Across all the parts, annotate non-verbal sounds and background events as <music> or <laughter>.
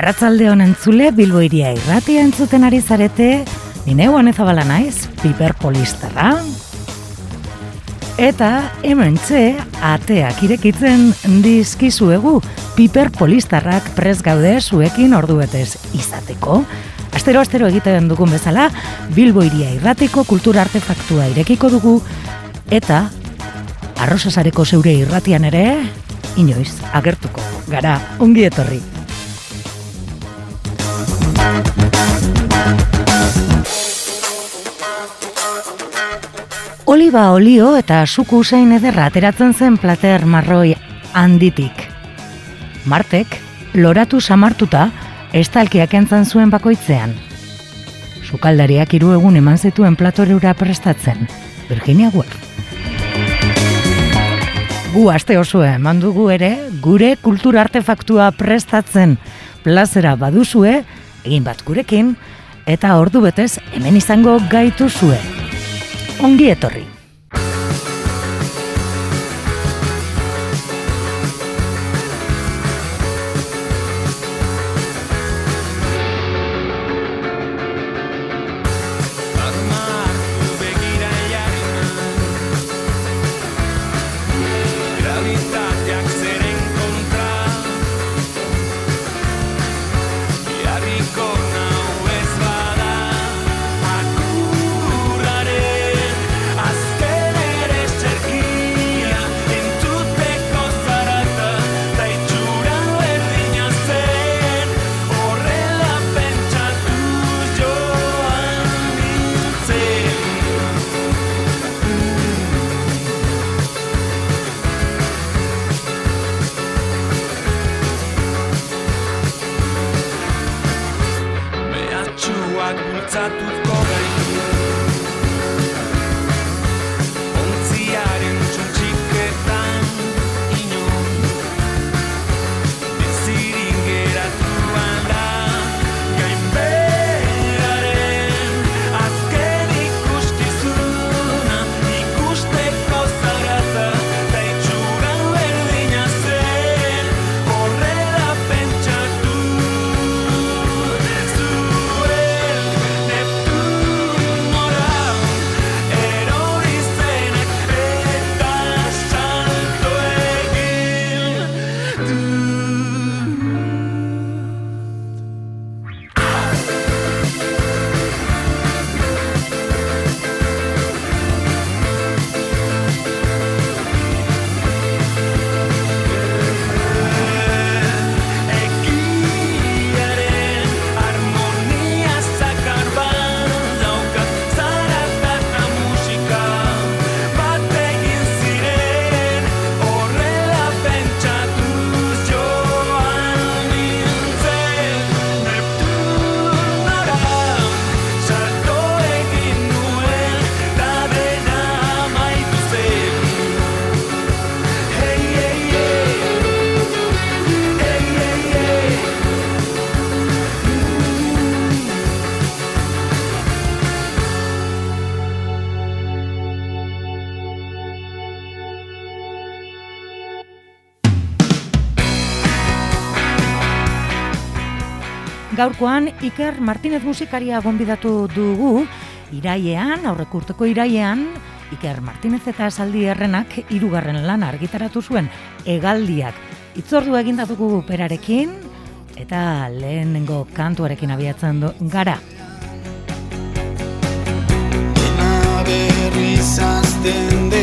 Arratzalde honen zule, Bilbo iria irratia entzuten ari zarete, nine guan ezabala naiz, piper polistarra. Eta hemen txe, ateak irekitzen dizkizuegu, piper polistarrak prez gaude zuekin ordu betez izateko. Astero, astero egiten dugun bezala, Bilbo iria irratiko kultura artefaktua irekiko dugu, eta arrosasareko zeure irratian ere, inoiz, agertuko, gara, ongi etorri. Oliba olio eta suku usain ederra ateratzen zen plater marroi handitik. Martek, loratu samartuta, estalkiak entzan zuen bakoitzean. Sukaldariak hiru egun eman zituen platoreura prestatzen. Virginia Woolf. Gu aste oso eman dugu ere, gure kultura artefaktua prestatzen plazera baduzue, egin bat gurekin, eta ordu betez hemen izango gaitu zue. Ongi etorri! Gaurkoan Iker Martinez musikaria gonbidatu dugu irailean, aurrekurteko irailean, Iker Martinez eta esaldi errenak hirugarren lan argitaratu zuen egaldiak. Itzordu eginda dugu perarekin eta lehenengo kantuarekin abiatzen du gara. Dena berrizazten dela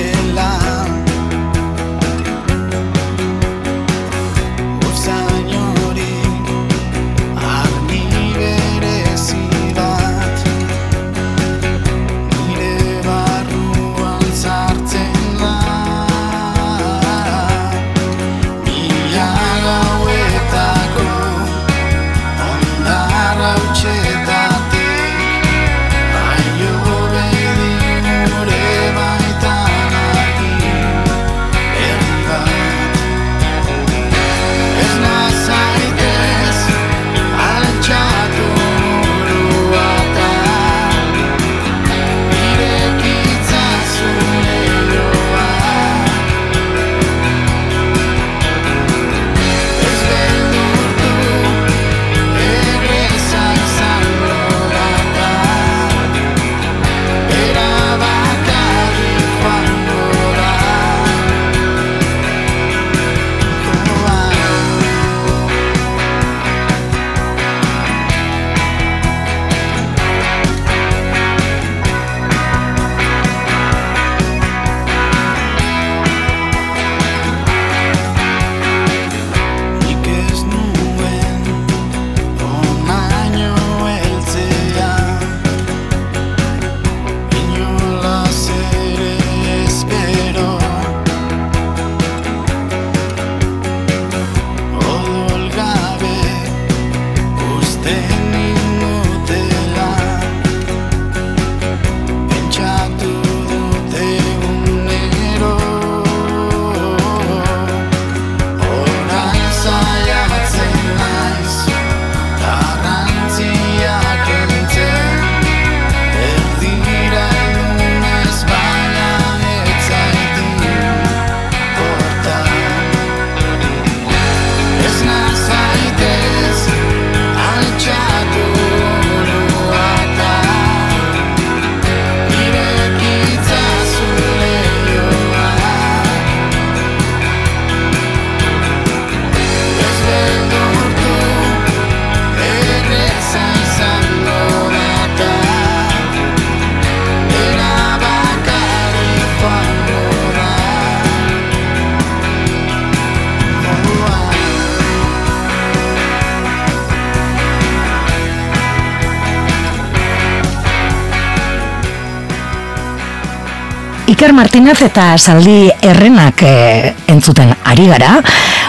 Martinez eta Saldi Errenak e, entzuten ari gara.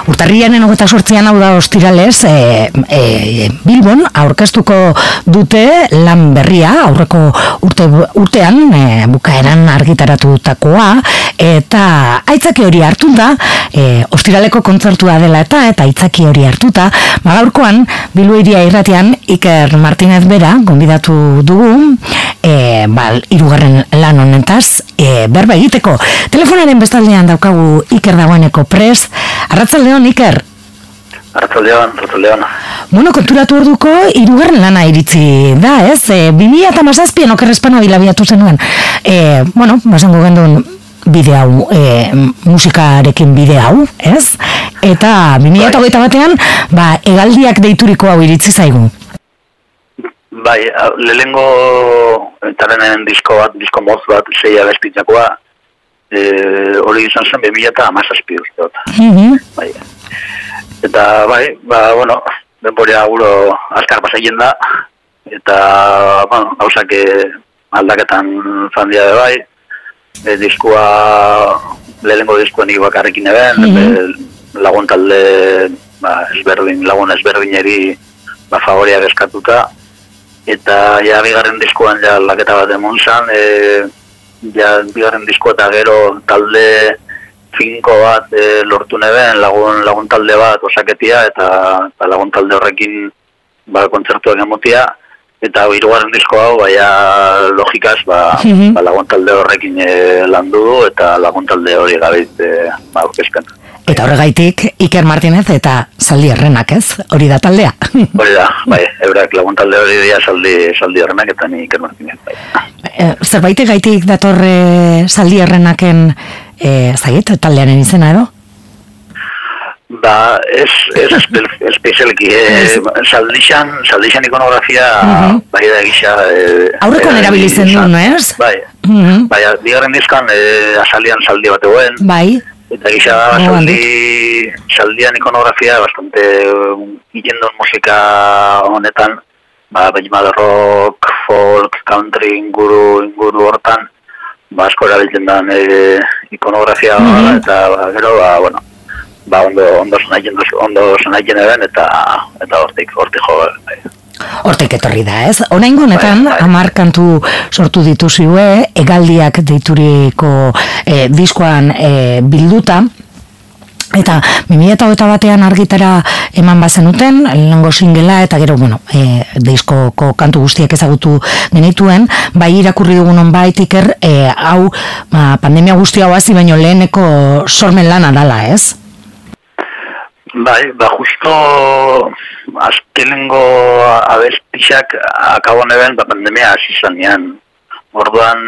Urtarrianen hogeta sortzian hau da ostiralez, e, e, Bilbon aurkeztuko dute lan berria, aurreko urte, urtean e, bukaeran argitaratutakoa, eta aitzaki hori hartuta, e, ostiraleko kontzertua dela eta eta aitzaki hori hartuta, magaurkoan Bilbo iria irratian Iker Martinez bera, gonbidatu dugu, e, bal, irugarren lan honetaz, e, berba egiteko. Telefonaren bestaldean daukagu Iker dagoeneko pres. Arratzaldeon, Iker? Arratzaldeon, arratzaldeon. Bueno, konturatu orduko, irugarren lana iritzi da, ez? E, 2000 eta mazazpien okerrezpano bilabiatu zenuen. E, bueno, basango gendun bide hau, e, musikarekin bide hau, ez? Eta 2000 eta bai. batean, ba, egaldiak deituriko hau iritzi zaigu. Bai, lehengo tarenen disko bat, disko moz bat, zeia bestitzakoa, e, hori izan zen, 2000 eta amazazpi uste mhm. Bai. Eta, bai, ba, bueno, denborea guro azkar pasaien da, eta, bueno, gauzak aldaketan zandia de bai, e, diskua, lehengo diskua nik bakarrekin eben, mm -hmm. lagun talde, ba, ezberdin, lagun ezberdineri, ba, favoria eskatuta, eta ja bigarren diskoan ja laketa bat emon zan, e, ja bigarren disko eta gero talde finko bat e, lortu neben, lagun, lagun talde bat osaketia eta, eta lagun talde horrekin ba, kontzertuak emotia, eta hirugarren disko hau, baina logikaz, ba, mm ba, lagun talde horrekin e, landu du, eta lagun talde hori gabeit e, ba, Eta horregaitik Iker Martinez eta Saldi Errenak, ez? Hori da taldea. <laughs> Hori da, <laughs> bai, eurak lagun talde hori dira Saldi, Saldi Errenak eta ni Iker Martinez. Bai. E, zerbait gaitik datorre Saldi Errenaken e, zait, taldearen izena edo? Ba, ez, ez espezialki, eh, saldixan, saldixan ikonografia, uh -huh. bai da gisa... Eh, Aurreko nera bilizen duen, no ez? Bai, uh -huh. bai, digarren dizkan, eh, asalian saldi bat eguen. Bai. Eta gisa da, saldi, saldian ikonografia, bastante ikendon musika honetan, ba, behima rock, folk, country, inguru, inguru hortan, ba, asko erabiltzen da e, ikonografia, mm -hmm. eta ba, gero, ba, bueno, ba, ondo, ondo zenaiten, ondo zenaiten eta, eta hortik, hortik jo, bai. Hortek etorri da, ez? Honain honetan, bai, bai. kantu sortu dituzue, egaldiak deituriko e, diskoan e, bilduta, Eta 2008 batean argitara eman bazenuten, lehenengo singela, eta gero, bueno, e, diskoko kantu guztiak ezagutu genituen, bai irakurri dugun bait iker, e, hau, ba, pandemia guztia hau baino leheneko sormen lana dala, ez? Bai, ba, justo azkenengo abestixak akabo neben, ba, pandemia hasi zanean. Orduan,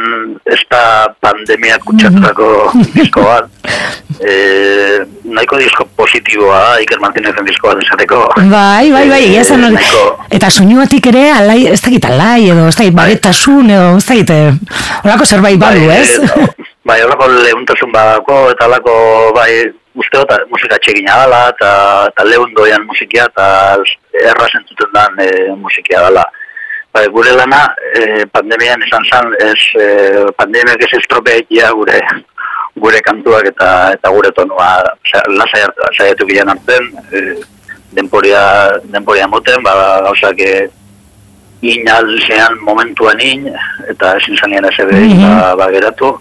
ez da pandemia kutsatzako disko bat. E, nahiko disko positiboa, Iker Martinezen disko bat esateko. Bai, bai, bai, e, esan nahiko... Eta soinuatik ere, alai, ez dakit alai, edo ez dakit baretasun, edo ez dakit, horako eh, zerbait badu, bai, ez? Bai, horako lehuntasun badako, eta alako, bai, uste eta musika txekin adala, eta, eta lehun doian musikia, eta erra zentzuten dan e, musikia adala. Ba, gure lana, e, pandemian esan zan, ez, e, pandemiak ez estropea gure gure kantuak eta eta gure tonua lasa saiatu gian hartzen e, denporia denporia moten ba gauzak e, inal zean momentuan in eta ezin zanien ez ebe mm -hmm. ba, geratu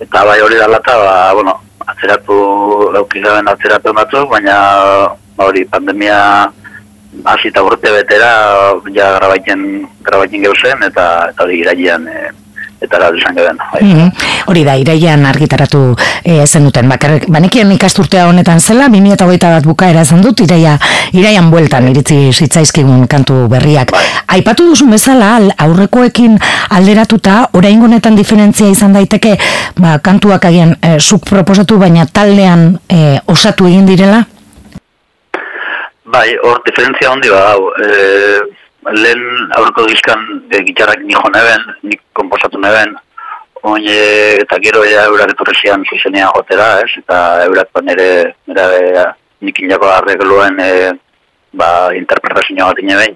eta bai hori da lata ba, bueno, atzeratu, laukizaben atzeratu batzuk, baina ba, hori pandemia hasi eta urte betera ja grabaiten, grabaiten geuzen eta, eta hori irailean e, eta da izan geben. Mm Hori da, iraian argitaratu e, zen duten. Bakar, banekien ikasturtea honetan zela, 2008 bat bukaera zen dut, iraia, iraian bueltan iritzi zitzaizkigun kantu berriak. Bai. Aipatu duzu bezala, aurrekoekin alderatuta, orain honetan diferentzia izan daiteke, ba, kantuak agian e, zuk proposatu, baina taldean e, osatu egin direla? Bai, hor diferentzia hondi ba, e, lehen aurko dizkan e, gitarrak nijo neben, nik komposatu neben, oin eta gero ea eurak etorrezian zuzenean gotera, ez? Eta eurak ba nire, nire e, nik inako arregluen e, ba, interpretazio bat ine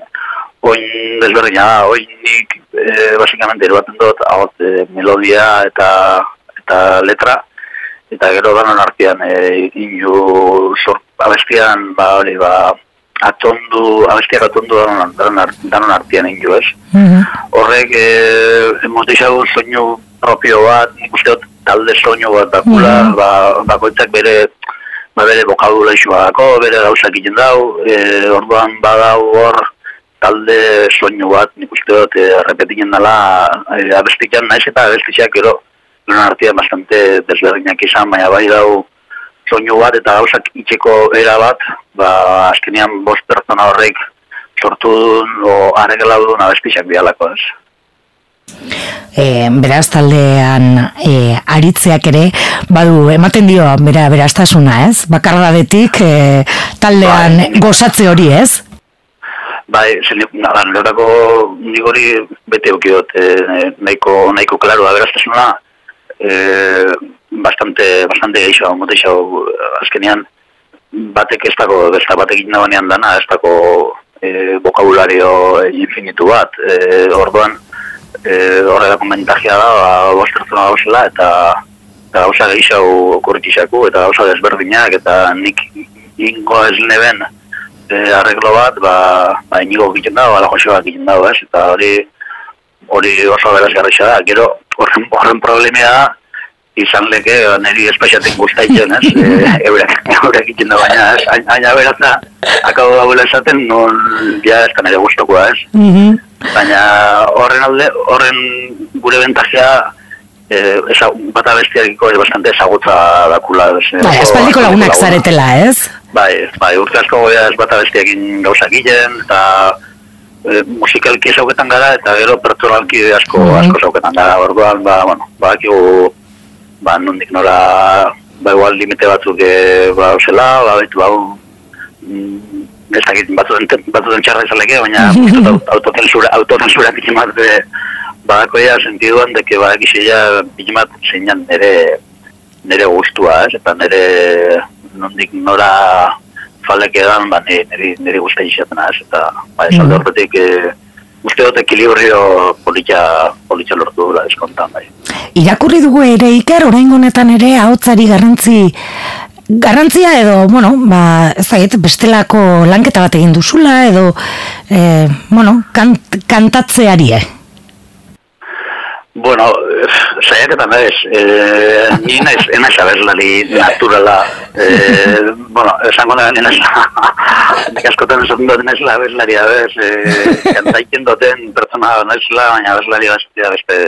Oin desberdina da, oin nik e, basikamente eruaten dut, agot, e, melodia eta eta letra, eta gero danon artean e, inu zor, abestian, ba, hori, ba, atondu, abestiak atondu danon, danon, danon artean inu ez. Mhm. Horrek, e, motixagu soinu propio bat, nik uste dut talde soinu bat dakula, Mhm. ba, bakoitzak bere, ba, bere bokabulaizua dako, bere gauzak egiten dau, e, orduan badau hor, talde soinu bat, nik uste dut, e, repetinen dela, e, abestikan naiz eta abestitxak gero, Lehen artean bastante desberdinak izan, baina bai dau soinu bat eta gauzak itxeko era bat, ba, azkenean bost pertsona horrek sortu duen, o arregela duen abestitxak bialako ez. E, beraz taldean e, aritzeak ere badu ematen dio bera beraztasuna, ez? Bakardadetik e, taldean Bai. gozatze hori, ez? Bai, zen, nada, niretzako nik hori bete eukidot, e, nahiko, nahiko klaro aberastasuna, e, bastante, bastante geixo, moteixo, azkenean, batek ez dago, da batek egin dagoenean dana, ez dago e, vokabulario infinitu bat, e, orduan, e, horrela komentagia da, ba, bostertzuna gauzela, eta eta gauza geixo okurritixaku, eta gauza desberdinak, eta nik ingo ez neben, e, arreglo bat, ba, ba inigo egiten dago, ala joseoak egiten dago, ez? Eta hori hori oso berazgarria da. Gero horren horren problemea da izan leke ba, niri espaixaten guztaitzen, ez? <laughs> E, eurak, eurak egiten da baina, ez? Hain- Haina beratza, akabo dagoela esaten, non, ja, ez da nire guztokoa, ez? Mhm. Baina horren alde, horren gure bentajea, eh, esa, bata bestiakiko ere bastante ezagutza dakula. Ez, Bai, aspaldiko lagunak laguna. zaretela, ez? Bai, bai, urte asko goia ez bata bestiakin gauzak egiten, eta e, musikalki zauketan gara, eta gero pertsonalki asko, Mhm. asko zauketan gara. Orduan, ba, bueno, badakigu, ba, nondik nora, ba, igual limite batzuk, e, ba, zela, ba, betu, ba, mm, ez dakit, batzuten, batzuten txarra izaleke, baina <laughs> uste dut autozensura, autozensura pixi bat, e, badakoia sentiduan, deke badakizia pixi bat zeinan nire, nire gustua, ez? Eta nire nondik nora falek edan, ba, nire, nire, guztia izatena, ez? Eta, ba, ez alde Mhm. horretik, e, uste dut ekilibrio politxa, politxa lortu dula eskontan, bai. Irakurri dugu ere Iker, orain honetan ere ahotsari garrantzi garrantzia edo, bueno, ba, ez dakit, bestelako lanketa bat egin duzula edo, e, bueno, kant, kantatzeari, eh? Bueno, eh, saiaketan ez, eh, ni naiz, enaiz abeslari naturala, eh, bueno, esango da, enaiz, <laughs> nik askotan esaten dut enaiz abeslari abez, eh, kantaiken duten pertsona naizela, baina abeslari bastia beste,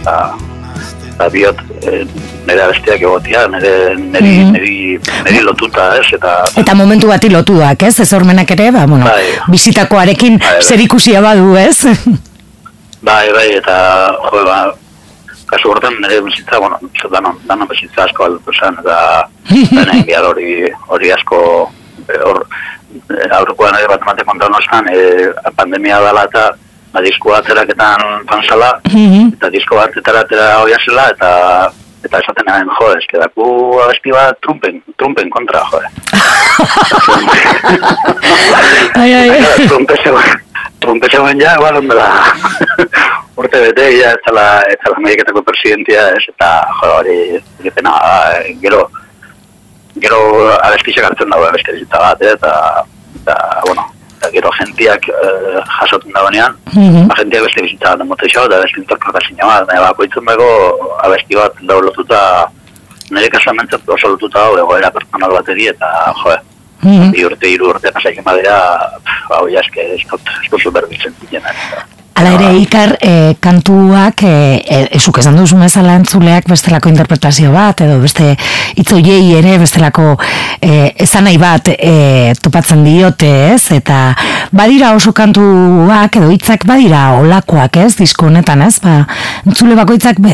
eta, eta biot, e, nire abestiak egotia, nire, nire, Mhm. nire, nire lotuta, ez, eta... Eta momentu bati lotuak, ez? Ez hormenak ere, ba, bueno, Bai. bizitakoarekin Bai, bai. zer ikusia badu, ez? Bai, bai, eta, jo, ba, kasu hortan nire bizitza, bueno, zo danon, danon bizitza asko aldutu zen, eta <laughs> denen bihar hori, hori asko, eh, hor, eh, aurrekoan ere bat emate konta honosan, e, pandemia dela eta ba, disko atzeraketan panzala, Mhm. eta disko bat etara atera zela, eta eta esaten nahen, jo, eske daku abesti bat trumpen, trumpen kontra, jo. <laughs> Ai, ai. Trumpe zegoen, trumpe zegoen ja, igual ondela <laughs> urte bete, ja, ez zela, ez zela Ameriketako presidentia, ez, eta, jo, hori, egiten, gero, gero abestixak hartzen dago bizitza bat, eh, eta, eta, bueno, eta gero agentiak eh, jasotzen dagoenean, Mhm. agentiak beste bizitza bat emote xo, eta beste interpretazio bat, nahi bakoitzen dago abesti bat dago lotuta, nire kasuamentzat oso lotuta dago egoera personal bateri, eta, jo, Mhm. bi urte, hiru urte pasaiken badera, hau ja, eske, ez dut, superbitzen zinen, Hala ere, Ikar, e, kantuak, e, e, esuk esan duzu bezala entzuleak bestelako interpretazio bat, edo beste itzoiei ere bestelako e, esan nahi bat e, topatzen diote, ez? Eta badira oso kantuak edo hitzak badira olakoak, ez? Disko honetan, ez? Ba, entzule bakoitzak be,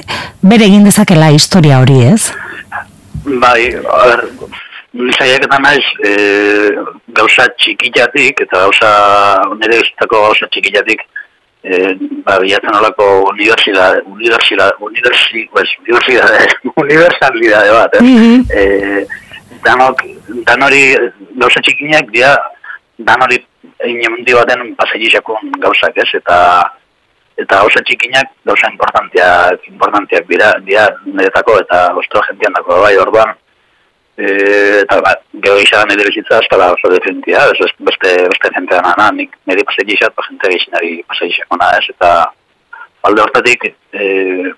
bere egin dezakela historia hori, ez? Bai, nizaiak eta naiz, e, gauza txikillatik, eta gauza, nire guztako gauza txikillatik, e, ba, bilatzen olako universidad, universidad, universi, pues, universidad, <laughs> universalidade bat, eh? Mhm. e, danok, danori, gauza txikinak, dira, danori egin mundi baten pasailisakun gauzak, ez? Eta, eta gauza txikinak gauza importantiak, importantiak dira, dira niretako eta ostro gentian dako, bai, orduan, e, eta ba, gero gisa nire bizitza eskala oso definitia, ez beste, beste, jentea nana, nik nire pasailisat, ba, jente gizinari pasailisako ez, eta alde hortatik, e,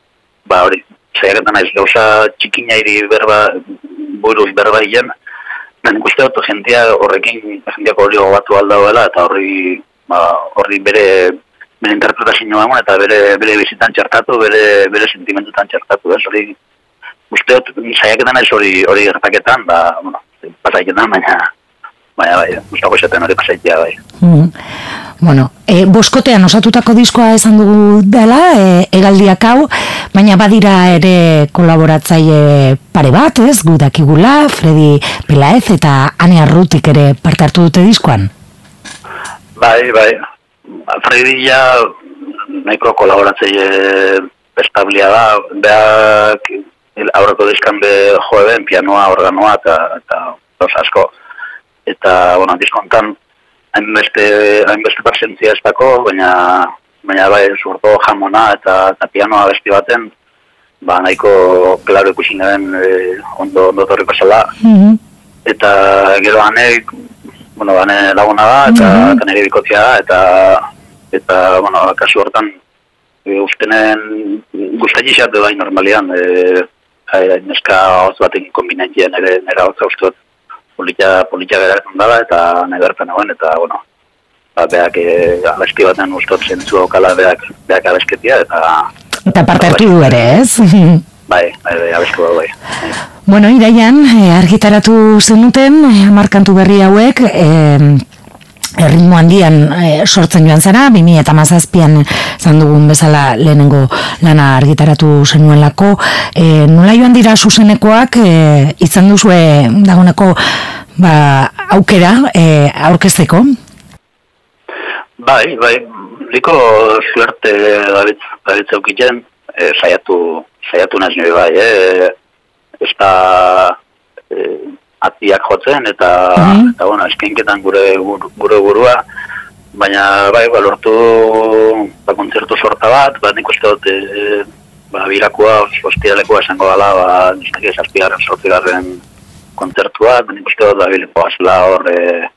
ba, hori, zaiaretan naiz gauza txikinairi berba, buruz berba hien, Ben ikuste dut jentia horrekin, jentiak hori gobatu aldagoela, eta horri, ba, horri bere, bere interpretazio eman, eta bere, bere bizitan txertatu, bere, bere sentimentutan txertatu, ez, hori, uste dut, saiaketan ez hori, hori gertaketan, ba, bueno, pasaiketan, baina, baina, bai, gustako esaten hori pasaitea, bai. Mhm. Bueno, e, boskotean osatutako diskoa esan dugu dela, e, egaldiak hau, baina badira ere kolaboratzaile pare bat, ez, gudakigula, Freddy Pelaez eta Ane Arrutik ere parte hartu dute diskoan. Bai, bai. Alfredi ja nahiko kolaboratzaile establia da, beak aurreko diskan be joeben, pianoa, organoa eta, eta gauza asko. Eta, bueno, diskontan hainbeste, hainbeste presentzia ez dako, baina, baina bai, zurto jamona eta, eta pianoa besti baten, ba, nahiko klaro ikusi neben eh, ondo, ondo torriko zela, Mhm. eta gero hanek, bueno, hane laguna da, eta, eta nire bikotzia da, eta, eta, bueno, kasu hortan, e, ustenen guztatxixat bai normalian, e, e, neska hotz batekin kombinentia nire, nire hotza uste dut, politia, politia geratzen dela, eta nire bertan egon, eta, bueno, ba, beak e, abesti baten uste dut zentzu okala beak, beak abesketia, eta, Eta parte hartu du ere, ez? <laughs> bai, bai, bai, abestu da, bai. bueno, iraian, e, argitaratu zenuten, e, markantu berri hauek, e, erritmo handian e, sortzen joan zara, 2000 eta mazazpian zan dugun bezala lehenengo lana argitaratu zenuelako. E, nola joan dira zuzenekoak, e, izan duzue dagoneko ba, aukera e, aurkezteko? Bai, bai, liko suerte garitz eukiten, e, saiatu, saiatu naiz nire bai, e, ez da e, atiak jotzen, eta, Mhm. eta bueno, eskenketan gure, gure burua, baina bai, ba, lortu ba, kontzertu sorta bat, ba, nik uste dut, e, ba, birakoa, ospidalekoa esango dela, ba, niztak ez azpigarren, sortzigarren kontzertua, nik uste dut, ba, bilekoa zela hor, e,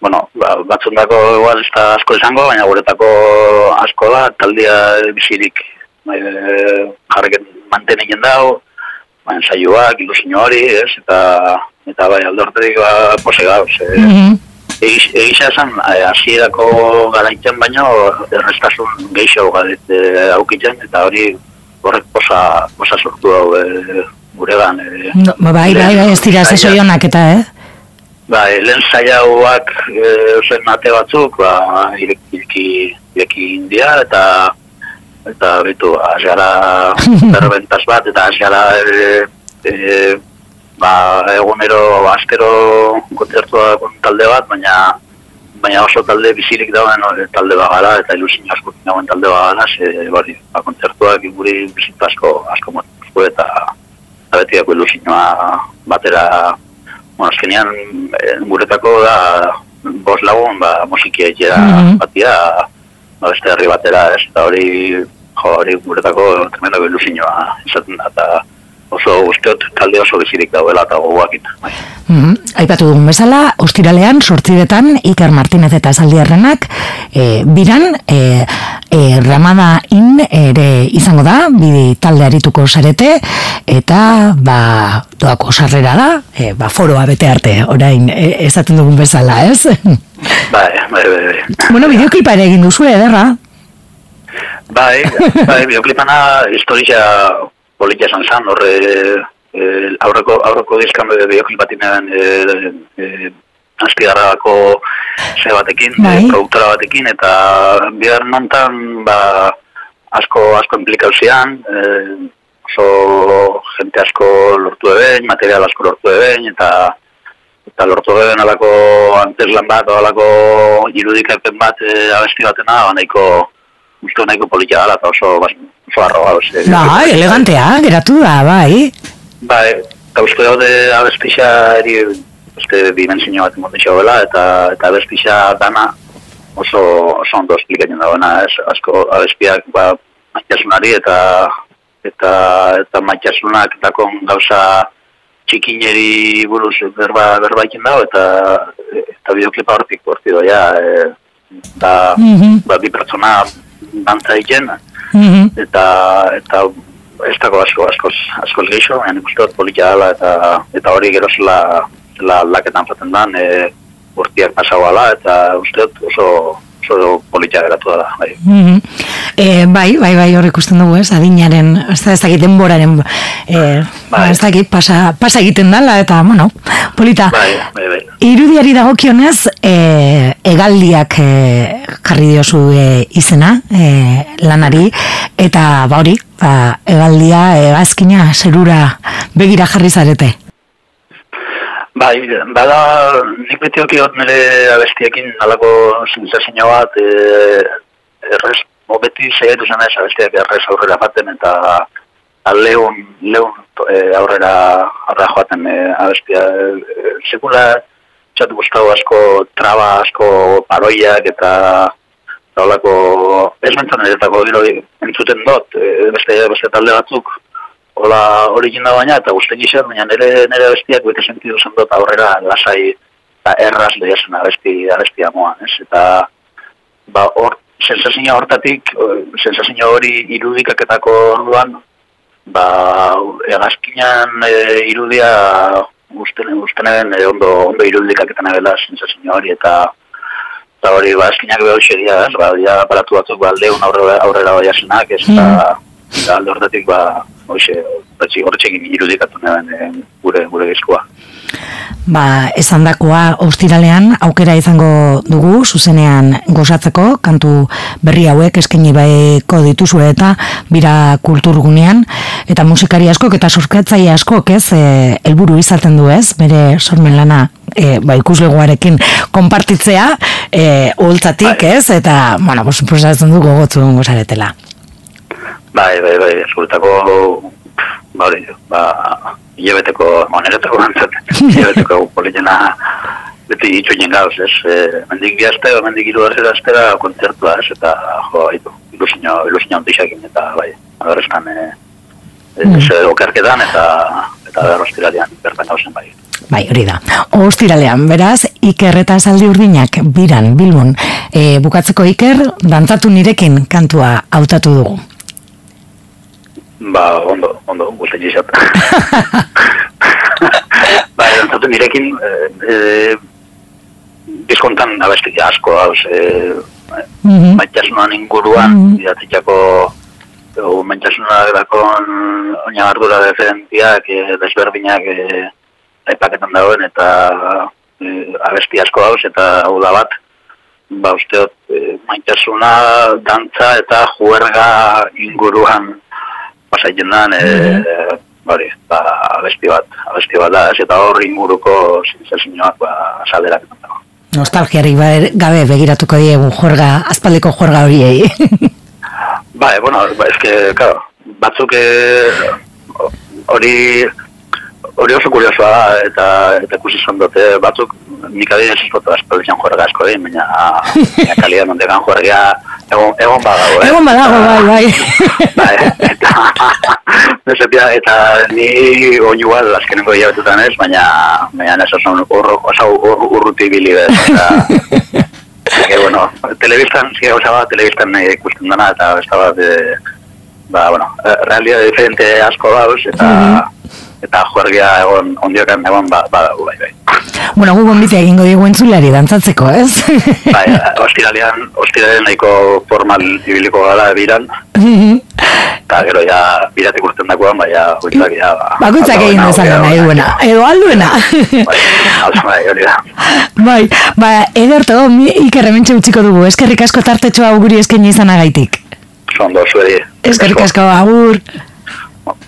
bueno, ba, batzundako igual ez da asko izango, baina guretako asko da, taldia bizirik e, jarreket manten egin dago, ba, ensaioak, ilusio hori, ez, eta, eta bai, alde hortetik, ba, pose gauz. E, Mhm. Egis- Egisa esan, eh, hasierako garaitzen baino, errestasun geixo garet e, aukitzen, eta hori horrek posa, posa sortu hau e, guregan. E, no, ba, bai, bai, bai, ez dira zesoionak eta, eh? Bai, lehen zaila hauak e, zen ate batzuk, ba, ireki, ireki india, eta eta bitu, azgara <laughs> berbentaz bat, eta azgara e, e, ba, egunero, astero kontzertua talde bat, baina baina oso talde bizirik dagoen talde bagara eta ilusin asko dagoen talde bagara ze bari, ba, kontzertuak guri bizit asko asko motu eta abetiako ilusinoa batera bueno, azkenean e, guretako da bos lagun ba, musikia etxera mm -hmm. batia ba, beste herri batera ez eta hori jo, hori guretako tremendo ilusinoa izaten da eta oso usteot talde oso bizirik dauela eta gogoak bai. mm Aipatu dugun bezala, ostiralean, sortziretan, Iker Martinez eta Zaldierrenak, e, biran, e, e, Ramada In ere izango da, bidi talde arituko sarete, eta, ba, doako sarrera da, e, ba, foroa bete arte, orain, e, ezaten dugun bezala, ez? <laughs> Bai, bai, bai, bai. Bueno, bideoklipa ere egin duzu, ederra? Bai, bai, bideoklipana historia politia esan zan, horre e, aurreko, aurreko dizkan bebe bioklipatinaren e, e, azpigarrako ze batekin, bai. e, produktora batekin, eta bihar nontan ba, asko asko implikauzian, e, oso jente asko lortu eben, material asko lortu eben, eta eta lortu eben alako anteslan bat, alako irudikapen bat e, abesti batena, ba, nahiko uste nahiko politia gala, eta oso, oso arroa. Ose, bai, elegantea, geratu da, bai. Bai, eta uste daude abestixa eri, uste dimensio bat imotixo bela, eta, eta abestixa dana oso, oso ondo esplikatzen dagoena, ez, asko abestiak, ba, maitasunari, eta eta eta maitasunak dakon gauza txikineri buruz berba berba dago eta eta bideoklipa hortik hortik doia e, da mm -hmm. ba, bi pertsona dantza egin, mm eta, eta ez dago asko, asko, asko gehiago, baina nik politia dela, eta, eta hori gero zela, zela laketan faten dan, e, urtiak pasau eta uste oso, oso politia geratu da. Bai. Mm e, bai, bai, bai, hor ikusten dugu, ez, adinaren, ez da, ez dakit denboraren, e, bai. ez dakit, pasa, pasa egiten dala, eta, bueno, polita. Bai, bai, bai. Irudiari dagokionez, e, egaldiak e, jarri diozu e, izena, e, lanari, eta, ba hori, ba, egaldia, e, bazkina, zerura begira jarri zarete. Bai, bada, nik beti okiot nire abestiekin alako zintzazio bat, e, errez, beti zeiatu zen ez abestiak errez aurrera baten eta lehun, lehun e, aurrera, aurrera joaten e, abestia. E, sekula, txatu guztau asko traba, asko paroiak eta Zaulako, ez mentzen eretako gero entzuten dut, e, beste, beste talde batzuk, hola hori da baina, eta guzti gizar, baina nire, nire bestiak bete sentidu zen dut aurrera lasai eta erraz lehia zen abesti, abesti amoan, ez? Eta, ba, hor, sensazio hortatik, sensazio hori irudikaketako orduan, ba, egazkinan e, irudia guztenen, guztenen e, ondo, ondo irudikaketana bela sensazio hori, eta eta hori, ba, azkinak behar xeria, ez? Ba, ja, aparatu batzuk, ba, aldeun aurrera, aurrera bai asenak, ez? Eta, mm. alde hortatik, ba, hoxe, horretxekin irudikatu nahen eh, gure, gure gizkoa. Ba, esan dakoa ostiralean aukera izango dugu, zuzenean gozatzeko, kantu berri hauek eskaini baiko dituzu eta bira kulturgunean, eta musikari askok eta sorkatzai askok ez, e, helburu izaten du ez, bere sormen lana e, ba, ikusleguarekin konpartitzea, e, holtzatik bai. ez, eta, bueno, posatzen du gogotzu gozaretela. Bai, bai, bai, eskultako, ba, hori, ba, hilabeteko, moneretako gantzat, hilabeteko <laughs> politena, beti hitzu jen gauz, ez, e, mendik bihazte, mendik iru arzera aztera kontzertua, ez, eta, jo, haitu, ilusino, ilusino ontixakin, eta, bai, agarrezkan, e, mm. ez, okerketan, eta, eta berrostiradian, bertan gauzen, bai. Bai, hori da. Ostiralean, beraz, Iker eta Zaldi Urdinak biran, Bilbon, e, bukatzeko Iker, dantzatu nirekin kantua hautatu dugu. Ba, ondo, ondo, guzti gizat. <laughs> ba, erantzatu nirekin, e, e, bizkontan abestik asko, hau, ze, mm -hmm. inguruan, mm -hmm. Ego, mentasuna dakon oina ardura deferentiak, e, desberdinak e, aipaketan dagoen, eta e, abesti asko hauz, eta hau da bat, ba usteot, e, maintasuna, dantza eta juerga inguruan pasaiten dan, e, mm bari, ba, abesti bat, abesti bat da, ez eta hor inguruko zintzazinoak, ba, salderak dago. Nostalgiari ba, gabe begiratuko diegu jorga, azpaldeko jorga horiei. <laughs> Ba, e, bueno, ba, eske, claro, batzuk eh, hori hori oso kuriosoa da, eta, eta ikusi zon dute, batzuk nik adien ez foto espelizan jorga asko egin, baina <laughs> kalia nondekan jorgea egon, egon badago, eh? Egon badago, bai, bai. bai eta, <laughs> nesepia, eta ni bat, azkenengo hilabetutan ez, baina, baina ez oso urruti bili bez, eta, que bueno, telebistan, si gauza bat, telebistan nahi ikusten dana, eta ez da bat, e, ba, bueno, eh, realidad diferente asko dauz, eta, mm eta juergia egon, ondiokan egon, ba, ba, bai, bai. Bueno, gu gombite egingo digu entzulari dantzatzeko, ez? bai, ostiralean, ostiralean nahiko formal ibiliko gala biran, eta gero ja, biratik urten dagoan, bai, ja, guitzak ja, ba, Bakuitzak egin dezala nahi duena, edo alduena. bai, bai, hori da. Bai, ba, ederto, ikerrementxe utziko dugu, eskerrik asko tartetxoa guri esken izanagaitik. Zondo, zuedi. Eskerrik asko, agur.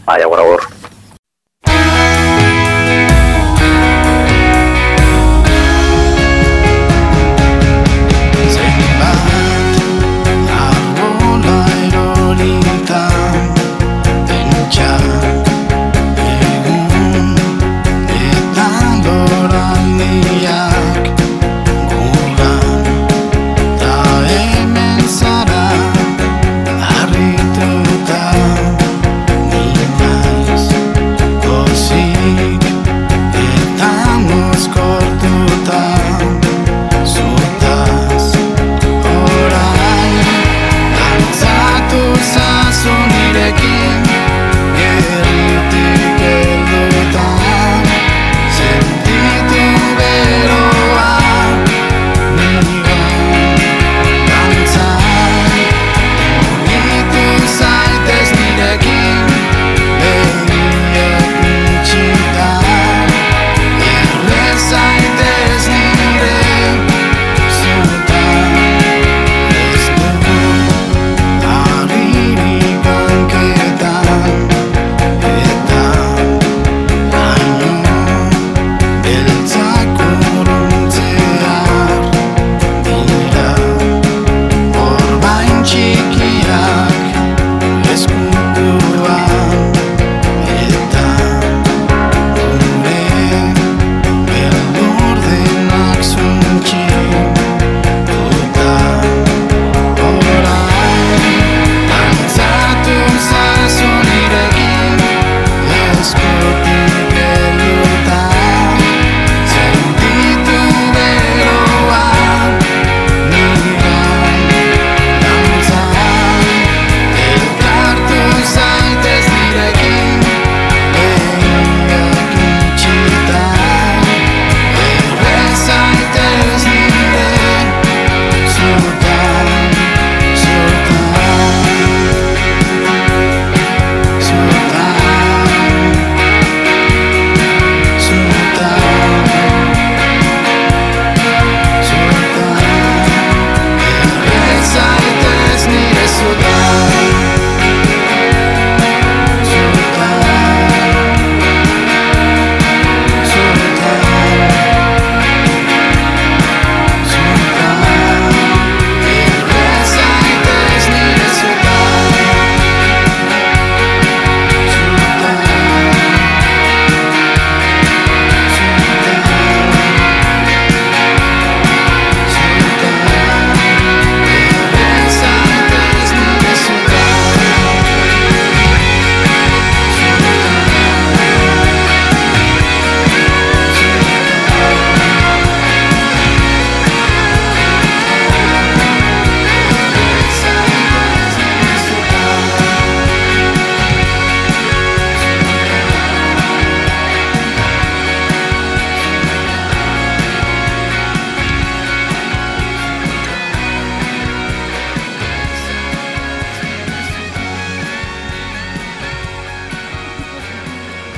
Bai, agur, agur.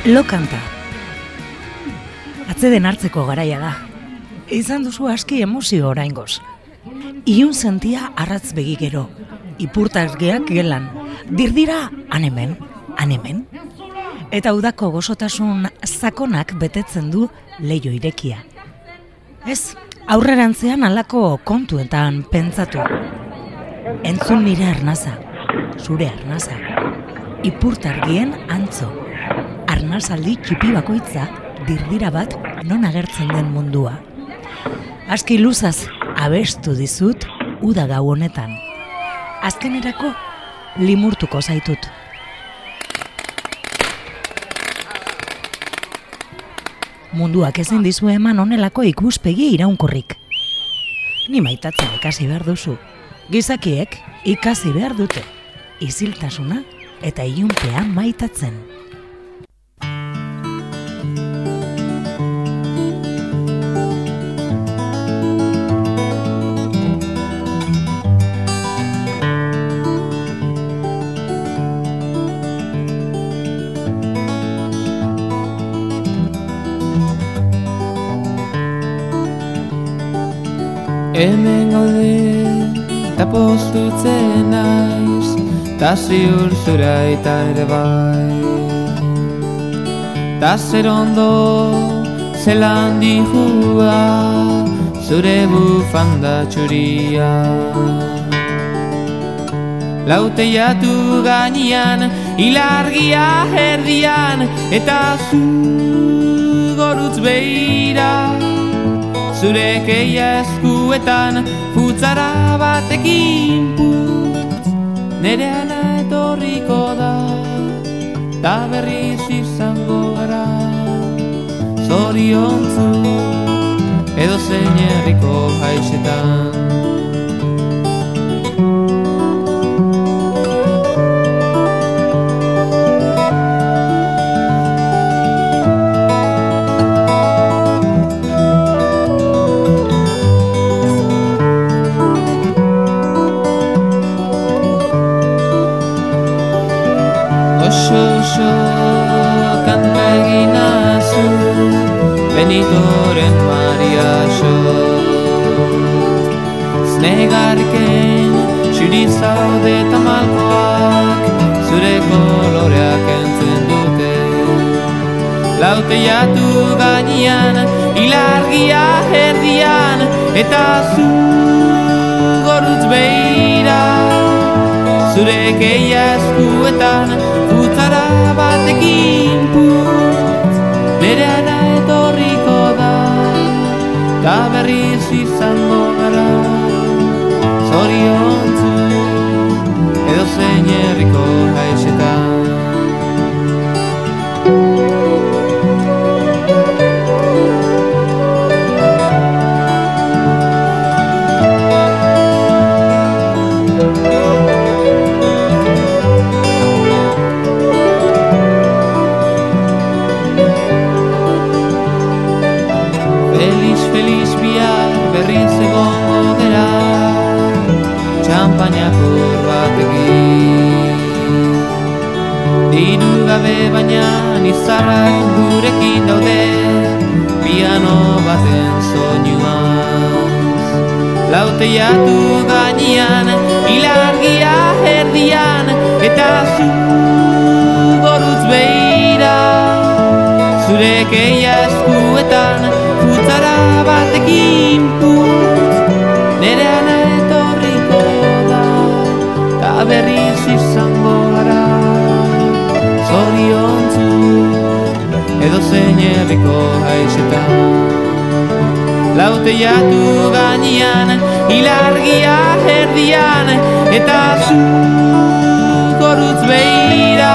Lokanta. Atzeden hartzeko garaia da. Izan duzu aski emozio oraingoz. Iun sentia arratz begigero. Ipurtazgeak gelan. Dirdira anemen, anemen. Eta udako gozotasun zakonak betetzen du leio irekia. Ez, aurrerantzean alako kontuetan pentsatu. Entzun nire arnaza, zure arnaza. Ipurtargien antzo. Arnazaldi txipi bakoitza dirdira bat non agertzen den mundua. Aski luzaz abestu dizut uda gau honetan. Azkenerako limurtuko zaitut. Munduak ezin dizu eman onelako ikuspegi iraunkorrik. Ni maitatzen ikasi behar duzu. Gizakiek ikasi behar dute. Iziltasuna eta ilunpea maitatzen. Hemen gaude, eta postutzen naiz, ta ziur zura eta ere bai. Ta zer ondo, zelan dihua, zure bufanda txuria. Laute jatu gainian, ilargia herdian, eta zu gorutz behira zure keia eskuetan futzara batekin putz nere ana etorriko da ta berriz izango gara. Zoriontzu edo zein herriko haixetan zaude tamalkoak Zure koloreak entzen dute. Laute jatu gainian, ilargia herdian Eta zu gorutz behira. Zure keia eskuetan, futzara batekin Nere ana etorriko da. Ta berriz izango gara Zoriontzu Zein herriko haixetan Feliz, feliz berriz egongo dela Txampainako Diru gabe baina nizarrak gurekin daude. Piano baten soinuaz Laute jatu gainean, ilargia herdian Eta zu gorutz behira Zure keia eskuetan futzara batekin putz Herriko haixetan Laute jatu gainean Ilargia herdian Eta zu gorutz behira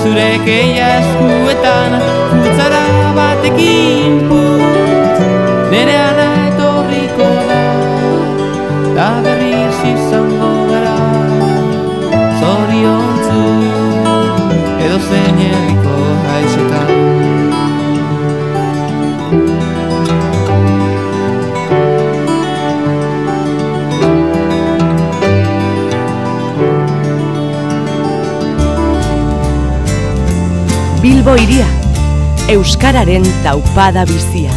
Zure keia eskuetan Futzara batekin putz Nere ana etorriko da Ta Bilbo iria, Euskararen taupada bizia.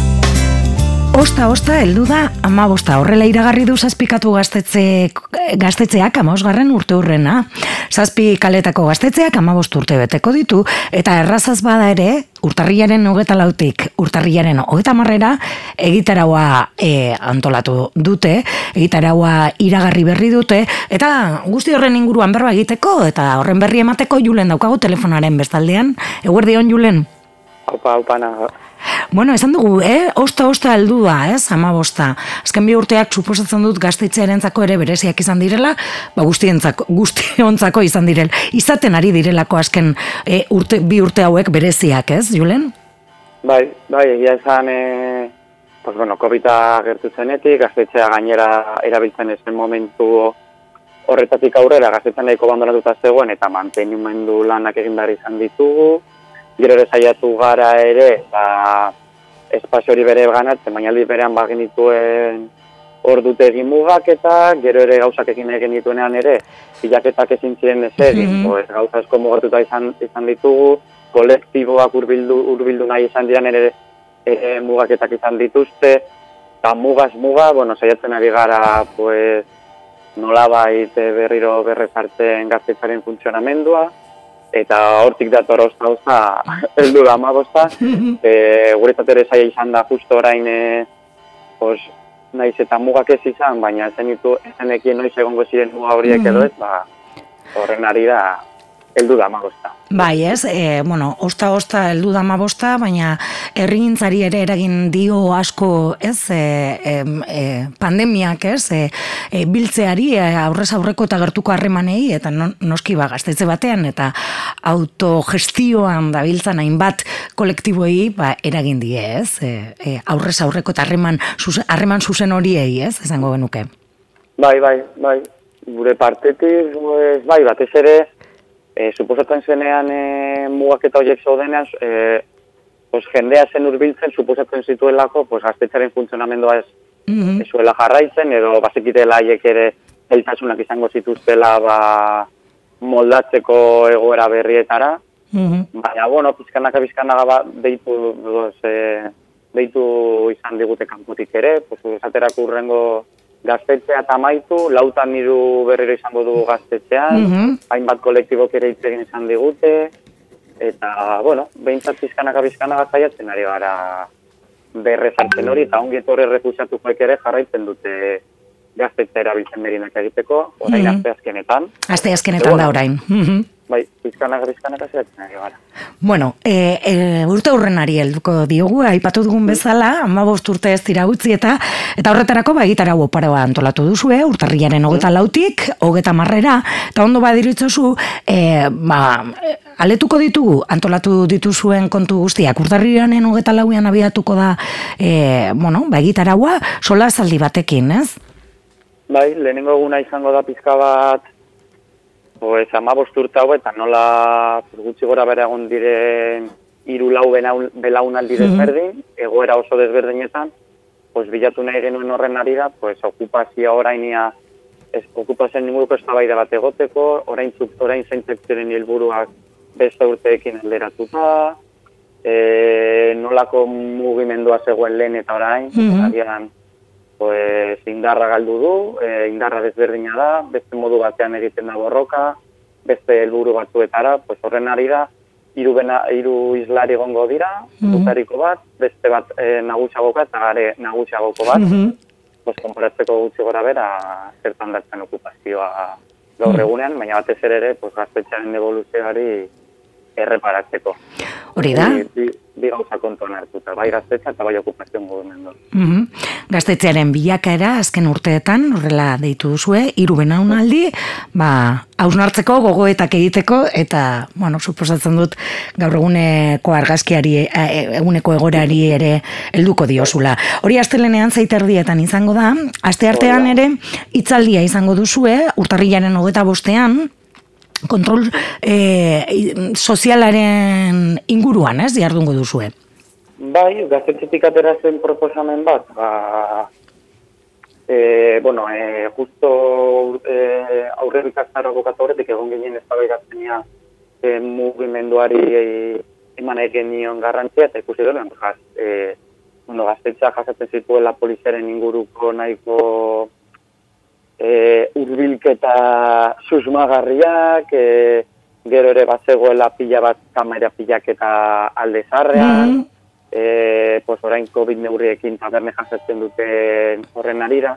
Osta, osta, heldu da, ama bosta, horrela iragarri du zazpikatu gaztetze, gaztetzeak amabosgarren urte hurrena. Zazpi kaletako gaztetzeak amabost urte beteko ditu, eta errazaz bada ere, urtarriaren hogeta lautik, urtarriaren hogeta marrera, egitaraua e, antolatu dute, egitaraua iragarri berri dute, eta guzti horren inguruan berba egiteko, eta horren berri emateko julen daukagu telefonaren bestaldean. Eguerdion julen? Opa, opa. Bueno, esan dugu, eh? Osta, osta heldu da, ez? Ama bosta. Azken bi urteak suposatzen dut gaztetxearentzako ere bereziak izan direla, ba guztientzako, guztiontzako izan direl. Izaten ari direlako azken e, urte, bi urte hauek bereziak, ez, Julen? Bai, bai, egia esan, e, pues bueno, COVID-a gertu zenetik, gaztetxea gainera erabiltzen ezen momentu horretatik aurrera gaztetzen nahiko abandonatuta zegoen eta mantenimendu lanak egin behar izan ditugu, gero ere saiatu gara ere, ba, espazio hori bere ganatzen, baina aldi berean bagin dituen hor dute egin mugak eta gero ere gauzak egin egin dituenean ere, pilaketak ezin ziren ez egin, mm -hmm. gauza esko mugatuta izan, izan ditugu, kolektiboak urbildu, urbildu nahi izan diren ere, ere mugaketak izan dituzte, eta mugaz muga, bueno, saiatzen ari gara, pues, nolabait berriro berrezartzen gaztetzaren funtzionamendua, eta hortik dator osta osta ez du da amagosta <laughs> e, guretzat ere zaila izan da justo orain e, pos, naiz eta mugak ez izan baina zen ditu ezenekien noiz egongo ziren muga horiek edo ez ba, horren ari da heldu da amagosta Bai, ez, e, bueno, osta-osta heldu da mabosta, baina herrigintzari ere eragin dio asko, ez, e, e, pandemiak, ez, e, e, biltzeari e, aurrez aurreko eta gertuko harremanei, eta noski ba, gaztetze batean, eta autogestioan da biltzan hainbat kolektiboei, ba, eragin die, ez, e, e, aurrez aurreko eta harreman, harreman zuzen horiei, ez, esango genuke. Bai, bai, bai, gure partetik, bai, batez ere, e, suposatzen zenean e, mugak eta horiek zaudenean, e, pues, jendea zen urbiltzen, suposatzen zituelako, pues, gaztetxaren funtzionamendua ez, mm -hmm. ezuela jarraitzen, edo bazikitela haiek ere eltasunak izango zituztela ba, moldatzeko egoera berrietara. Mm Baina, bueno, pizkanaka pizkanaka ba, deitu, dos, e, deitu izan digute kanpotik ere, pues, esaterako urrengo gaztetzea eta maitu, lautan niru berriro izango dugu gaztetzean, mm hainbat kolektibok ere hitz egin izan digute, eta, bueno, behintzat bizkanaka bizkanaka zaiatzen ari gara berrezartzen hori, eta ongi etorre refusiatukoek ere jarraitzen dute gaztetzea erabiltzen berinak egiteko, orain mm -hmm. azkenetan. Azte azkenetan da orain. Mhm. Bai, bizkanak, bizkanak aziatzen ari gara. Bueno, e, e, urte hurrenari helduko diogu, aipatu dugun bezala, ama urte ez dira utzi eta eta horretarako ba egitara oparoa antolatu duzue, urtarriaren hogeta lautik, hogeta marrera, eta ondo badiritzozu, e, ba, aletuko ditugu, antolatu dituzuen kontu guztiak, urtarriaren hogeta lauian abiatuko da, e, bueno, ba egitaraua, sola zaldi batekin, ez? Bai, lehenengo eguna izango da pizka bat Pues ama bosturta hau eta nola gutxi gora bere egon diren hiru lau belaunaldi mm desberdin, egoera oso desberdinetan, pues bilatu nahi genuen horren ari da, pues okupazioa orainia ez okupazioen inguruko eztabaida bat egoteko, orain orain zaintzek ziren helburuak beste urteekin alderatuta, e, nolako mugimendua zegoen lehen eta orain, mm pues, indarra galdu du, e, indarra desberdina da, beste modu batean egiten da borroka, beste helburu batzuetara, pues, horren ari da, hiru hiru islari egongo dira, mm bat, beste bat e, nagusiagoka eta gare nagusiagoko bat, mm -hmm. pues, konporatzeko gutxi gora bera, zertan datzen okupazioa gaur mhm. egunean, baina batez ere, pues, gaztetxearen evoluzioari erreparatzeko. Hori da? Bi, bi gauza kontuan hartuta, bai gaztetxa eta bai okupazioan gobermendu. Mm -hmm. Gaztetxearen bilakaera azken urteetan, horrela deitu duzue, hiru benaunaldi, ba, hausnartzeko, gogoetak egiteko, eta, bueno, suposatzen dut, gaur eguneko argazkiari, e, e, eguneko egorari ere helduko diozula. Hori astelenean zaiterdietan izango da, aste artean ere, itzaldia izango duzue, urtarrilaren hogeta bostean, kontrol e, sozialaren inguruan, ez, jardungo duzue? Bai, gaztetxetik aterazen proposamen bat, ba, e, bueno, e, justo e, aurre bikaztara bokatu horretik egon ginen ez da e, mugimenduari e, eman egin nion garrantzia, eta ikusi duen, jaz, e, bueno, gaztetxea jasatzen zituela poliziaren inguruko nahiko e, urbilketa susmagarriak, e, gero ere bat zegoela pila bat kamera pilaketa alde zarrean, Mhm. E, pues orain COVID neurriekin taberne jasatzen duten horren arira,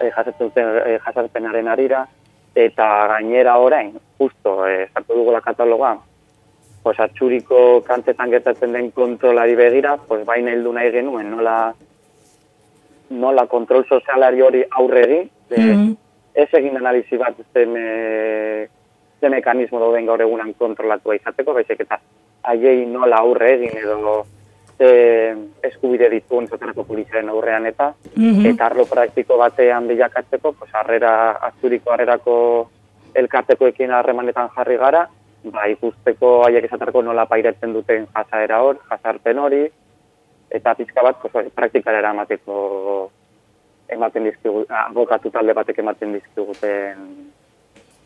e, jasatzen duten e, jasarpenaren arira, eta gainera orain, justo, e, sartu dugula kataloga, pues atxuriko kantzetan gertatzen den kontrolari begira, pues baina heldu nahi genuen, nola, nola kontrol sozialari hori aurregi, e, Mhm. ez egin analizi bat zen, e, ze mekanismo dauden gaur egunan kontrolatua izateko, baizik eta haiei nola aurre egin edo ze eskubide dituen zotarako poliziaren aurrean eta Mhm. eta arlo praktiko batean bilakatzeko, pues harrera azuriko harrerako elkartekoekin harremanetan jarri gara, ba ikusteko haiek esatarako nola pairatzen duten jasaera hor, jasarpen hori, eta pizka bat pues, praktikara eramateko ematen dizkigu, abokatu talde batek ematen dizkiguten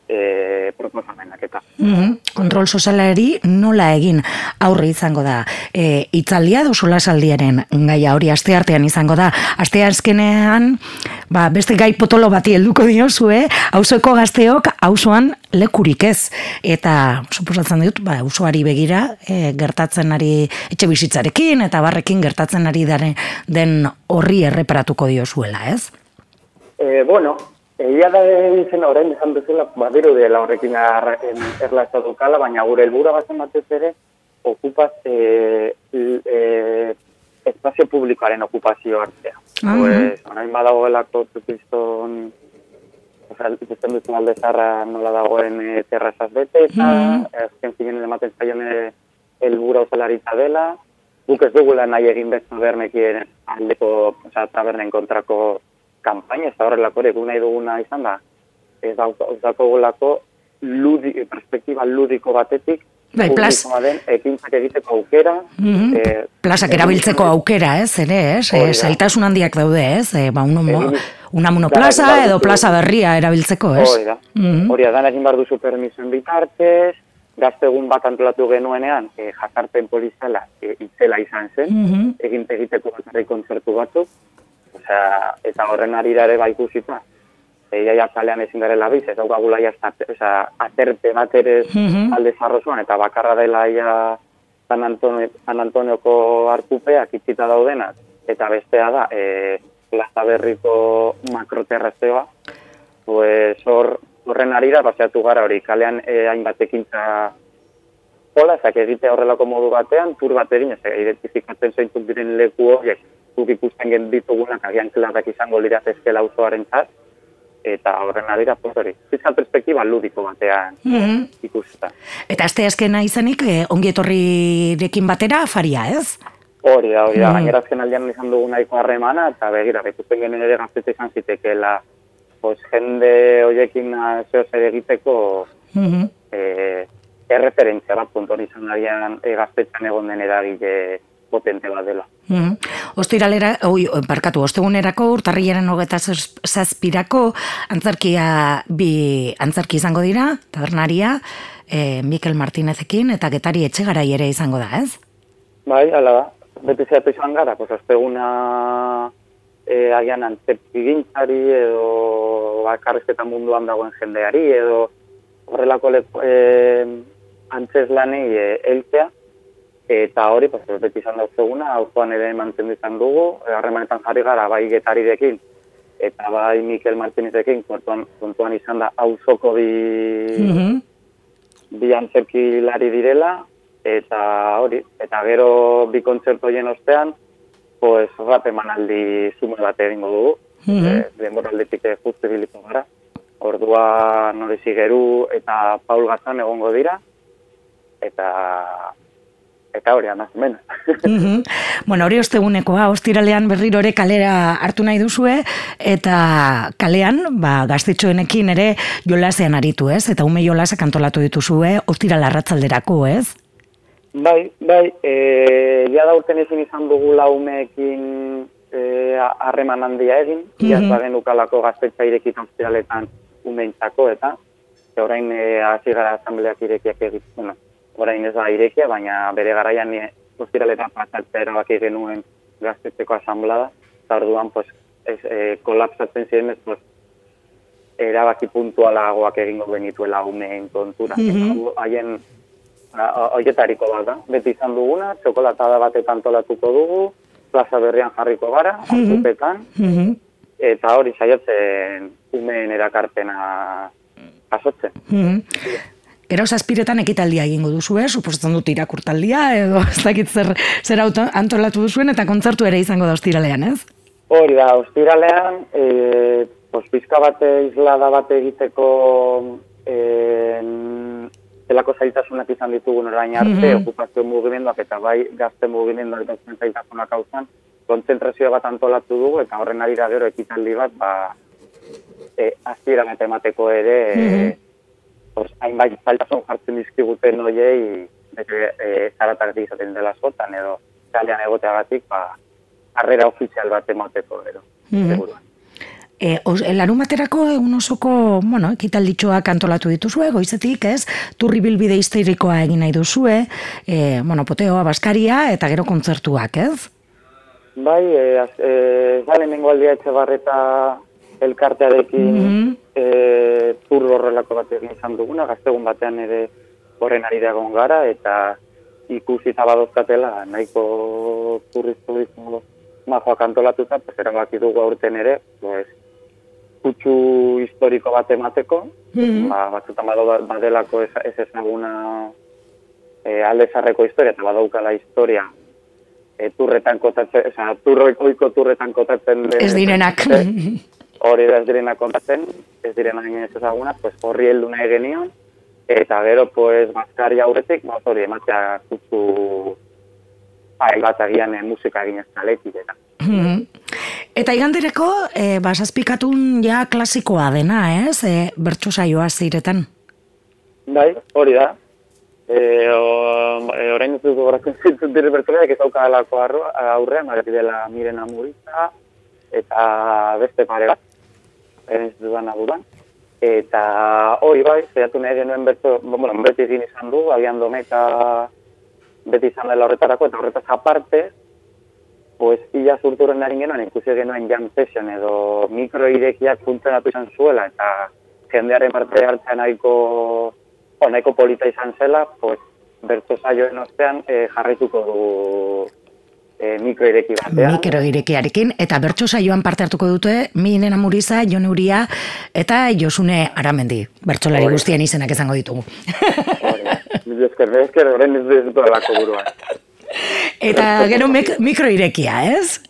e, proposamenak eta. Mhm. Kontrol sozialari nola egin aurre izango da. E, itzaldia edo solasaldiaren gaia hori aste artean izango da. Aste azkenean, ba, beste gai potolo bati helduko diozue, auzoko gazteok auzoan lekurik ez. Eta suposatzen dut, ba, auzoari begira e, gertatzen ari etxe bizitzarekin eta barrekin gertatzen ari daren, den horri erreparatuko diozuela, ez? E, bueno, egia da zen orain esan bezala, badiru dela horrekin erlazio dukala, baina gure helbura bazen batez ere, okupaz, e, e, espazio publikoaren okupazio hartzea. Ah. Pues, orain badagoelako tukizton, Osa, ikusten duzu alde zarra nola dagoen e, terrazaz bete, eta Mhm. azken zinen ematen zaion e, helbura osalaritza dela, guk ez dugula nahi egin bez tabernekin aldeko, oza, tabernen kontrako kanpaina, ez da horrelako ere, guk nahi duguna izan da, ez daukagulako ludi, perspektiba ludiko batetik, Bai, plaz- den ekintzak egiteko aukera, Mhm. eh, Plazak egin- erabiltzeko aukera, ez, ere, ez? E, zailtasun handiak daude, ez? E, ba, uno, mo, Egin- unamuno Gara, plaza gara, edo plaza berria erabiltzeko, ez? Hori da. Mhm. Hori da, dan egin behar duzu permisoen bitartez, gazte egun bat antolatu genuenean, e, jazarpen polizela e, itzela izan zen, Mhm. egin egiteko bakarri kontzertu batzuk, osea, eta horren arira ere bai ikusita, e, jaia kalean ezin garela biz, ez daukagula ja azte- osea, aterpe bat ere Mhm. alde zarrozuan, eta bakarra dela ja San, Antonio, San Antonioko arkupeak itzita daudenak, eta bestea da, e, plaza berriko makroterrazioa, pues hor, horren arira, baseatu gara hori, kalean e, hainbat ekintza hola, ezak egite horrelako modu batean, tur bat egin, ez identifikatzen zeintzuk diren leku horiek, guk ikusten ditugunak agian klarrak izango liratezkela auzoaren zat, eta horren arira, pues hori, fiskal perspektiba ludiko batean Mhm. ikusta. Eta aste azkena izanik, e, ongi etorrirekin batera afaria, ez? Hori da, hori da, Mm. gainera azken aldean izan dugu nahiko harremana, eta begira, ikusten genuen ere gaztetxe izan zitekeela, pues, jende hoiekin zeo zer egiteko Mhm. e, erreferentzia bat konton izan agian e, egon den eragile potente bat dela. Mhm. Ostiralera, oi, barkatu, ostegunerako urtarrilaren hogeta zaz- zazpirako antzerkia bi antzerki izango dira, tabernaria, e, Mikel Martinezekin eta Getari Etxegarai ere izango da, ez? Bai, ala da, beti zehatu izan gara, pues, osteguna e, agian antzerki gintzari edo bakarrizketan munduan dagoen jendeari edo horrelako leku, e, antzez lanei e, eltzea, eta hori, pues, beti izan da osteguna, auzoan ere mantendu izan dugu, e, harremanetan jarri gara, bai getarirekin, eta bai Mikel Martinezekin, kontuan, kontuan izan da auzoko bi, Mhm. bi antzerkilari direla, eta hori, eta gero bi kontzertu horien ostean, pues rap emanaldi zume bat egingo dugu, Mhm. e, denboraldetik eh, justu ibiliko gara. Ordua Norezi Geru eta Paul Gazan egongo dira, eta eta hori, amaz, hemen. <laughs> Mhm. Bueno, hori ostegunekoa, ostiralean berriro ere kalera hartu nahi duzue, eta kalean, ba, gaztetxoenekin ere jolasean aritu, ez? Eta ume jolasak antolatu dituzue, ostirala arratzalderako, ez? Bai, bai, e, ja da urten ezin izan dugu laumeekin e, harreman handia egin, Mhm. ja mm genukalako gaztetxa irekita ostiraletan umeintzako, eta e, orain e, hasi gara asambleak irekiak egiten, bueno, orain ez da irekia, baina bere garaian ni ostiraleta pasatzea erabaki genuen gaztetzeko asamblada, eta orduan, pues, ez, e, kolapsatzen ziren, ez, pues, erabaki puntualagoak egingo genituela umeen kontura. Mhm. Haien, hoietariko bat da, beti izan duguna, txokolatada batetan tolatuko dugu, plaza berrian jarriko gara, Mhm. mm Mhm. eta hori saiatzen umeen erakarpena jasotzen. Mhm. Gero zazpiretan ekitaldia egingo duzu, eh? Suposatzen dut irakurtaldia, edo ez dakit zer, zer auto, antolatu duzuen, eta kontzertu ere izango da ostiralean, ez? Hori da, ostiralean, e, pos, pizka bate islada bate egiteko e, zelako zailtasunak izan ditugun orain arte, Mhm. okupazio mugimenduak eta bai gazte mugimenduak eta zuen zailtasunak hauzan, kontzentrazio bat antolatu dugu eta horren arira gero ekitaldi bat, ba, e, eta emateko ere, Mhm. e, pos, hainbait zailtasun jartzen dizkiguten hoiei, bete, e, zaratak izaten dela askotan edo kalean egoteagatik, ba, harrera ofizial bat emateko gero. Mhm. seguruan. E, os, larun baterako egun osoko, bueno, ekitalditxoak antolatu dituzue, goizetik, ez? Turri bilbide histerikoa egin nahi duzue, e, bueno, poteoa, baskaria, eta gero kontzertuak, ez? Bai, e, az, e, aldia etxe barreta elkartearekin Mhm. e, tur horrelako bat egin izan duguna, gaztegun batean ere horren ari da gara, eta ikusi zabadozkatela nahiko turriz turismo majoak antolatuta, pues erabaki dugu aurten ere, pues, kutsu historiko bat emateko, Mhm. ba, batzutan bado badelako ez, ez ezaguna e, alde zarreko historia, eta badaukala historia e, turretan kotatzen, oza, turroikoiko turretan kotatzen Ez direnak. Eh, <laughs> hori da ez direnak kontatzen, ez direnak ez ezagunak, pues horri heldu nahi genion, eta gero, pues, bazkari aurretik, ba, hori, ematea kutsu bai, bat agian e, musika egin ez taletik, eta. Mhm. Eta igandereko, e, basazpikatun ja klasikoa dena, ez? E, bertso saioa ziretan. Bai, hori da. E, o, e, orain ez dut gogoratzen <laughs> zitut dire bertsoleak ez daukadalako arro- aurrean, ari dela Miren Amuriza, eta beste pare bat, ez dudan. Eta hori bai, zehatu nahi genuen bertso, bueno, beti egin izan du, agian domeka beti izan dela horretarako, eta horretaz aparte, pues ia zurturen ari genuen, ikusi genuen jam session edo mikroirekiak funtzionatu izan zuela, eta jendearen parte hartzea nahiko, o, nahiko polita izan zela, pues, bertso saioen ostean eh, jarraituko du eh, mikroireki batean. Mikero irekiarekin, eta bertso saioan parte hartuko dute, Minen Amuriza, Jon Uria, eta Josune Aramendi. Bertsolari guztien izenak izango ditugu. Hori mila esker, orain ez dut alako buruan. eta gero mik mikro irekia, ez?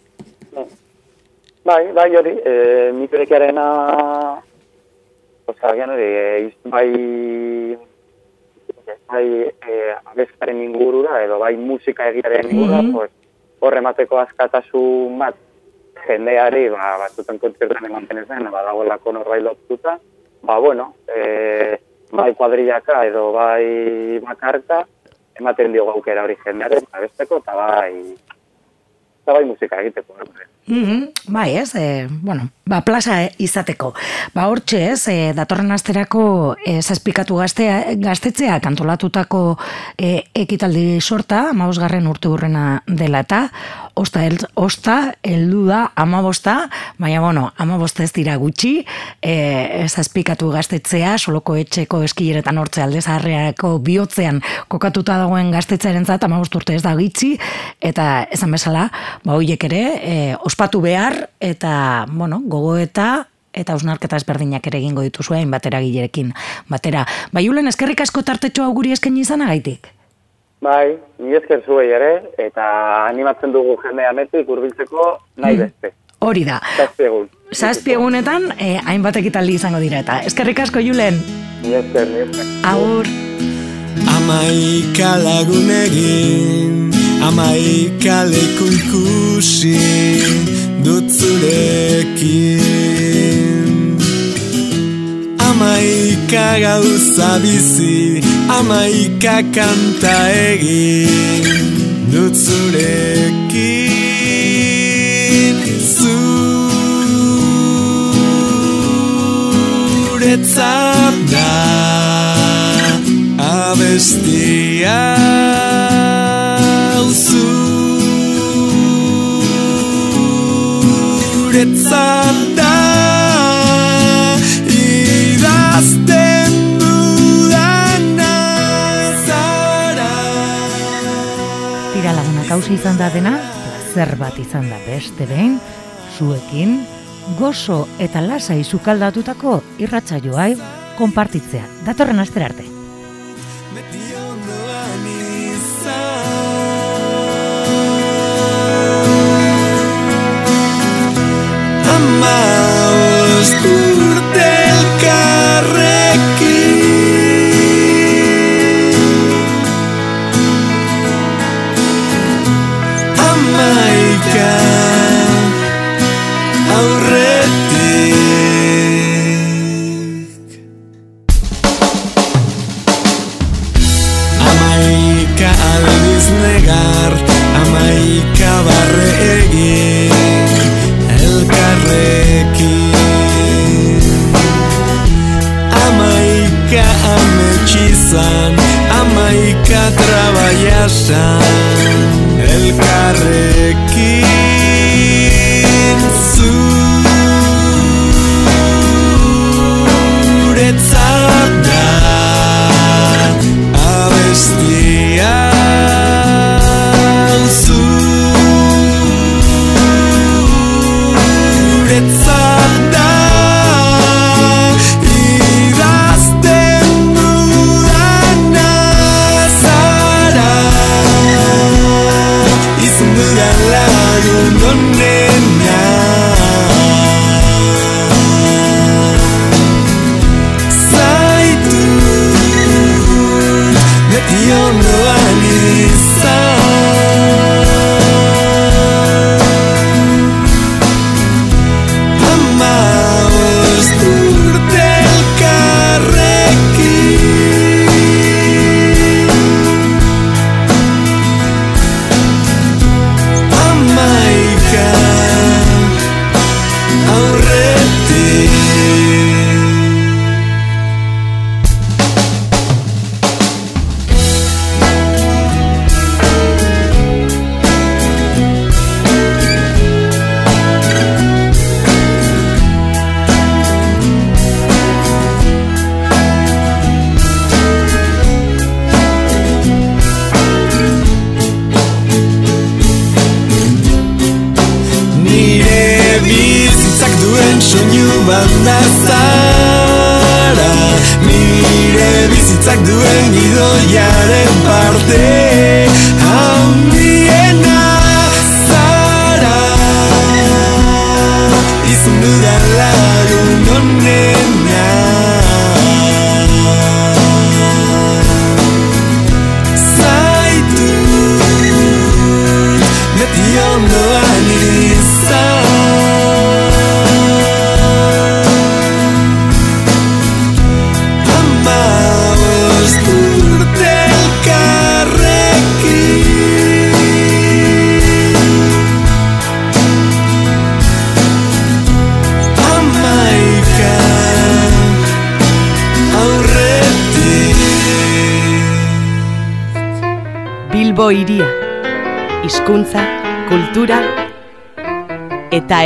Bai, bai hori, e, mikroirekiarena, oza, gian hori, e, bai, bai, e, abestaren ingurura, edo bai musika egiaren ingurura, Mhm. pues, horre emateko askatasun bat, jendeari, ba, batzutan kontzertan ematen ez den, badagoelako norbait lotuta, ba, bueno, e, bai kuadrillaka edo bai makarka, ematen diogu aukera hori jendearen, abesteko, eta bai, eta bai musika egiteko. ere. Mhm, bai, ez, e, bueno, ba, plaza izateko. Ba, hortxe, ez, e, datorren asterako e, zazpikatu gaztea, gaztetzea kantolatutako e, ekitaldi sorta, amausgarren urte hurrena dela eta, osta, el, osta, heldu da amabosta, baina, bueno, amabosta ez dira gutxi, e, zazpikatu gaztetzea, soloko etxeko eskileretan hortze alde zaharreako bihotzean kokatuta dagoen gaztetzearen zat, amabost urte ez da gitxi, eta esan bezala, ba, hoiek ere, e, ospatu behar, eta, bueno, gogo eta eta ausnarketa ezberdinak ere egingo dituzu hain batera gilerekin batera. Ba, Julen, eskerrik asko tartetxo hau guri eskaini izanagaitik. Bai, ni esker zuei ere, eta animatzen dugu jendea metik hurbiltzeko nahi beste. Hori da. Zazpi egun. Zazpi egunetan, eh, hainbat ekitaldi izango dira eta. Eskerrik asko, Julen. Ni esker, ni esker. Agur. Amaika lagun egin Amaika leku ikusi Dut zurekin Amaika gauza bizi, amaika kanta egin dut zurekin. Zuretzat da abestia Zuretzat hause izan da dena, plazer bat izan da beste behin, zuekin, gozo eta lasai sukaldatutako irratsaioa konpartitzea. Datorren astera arte.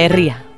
herria.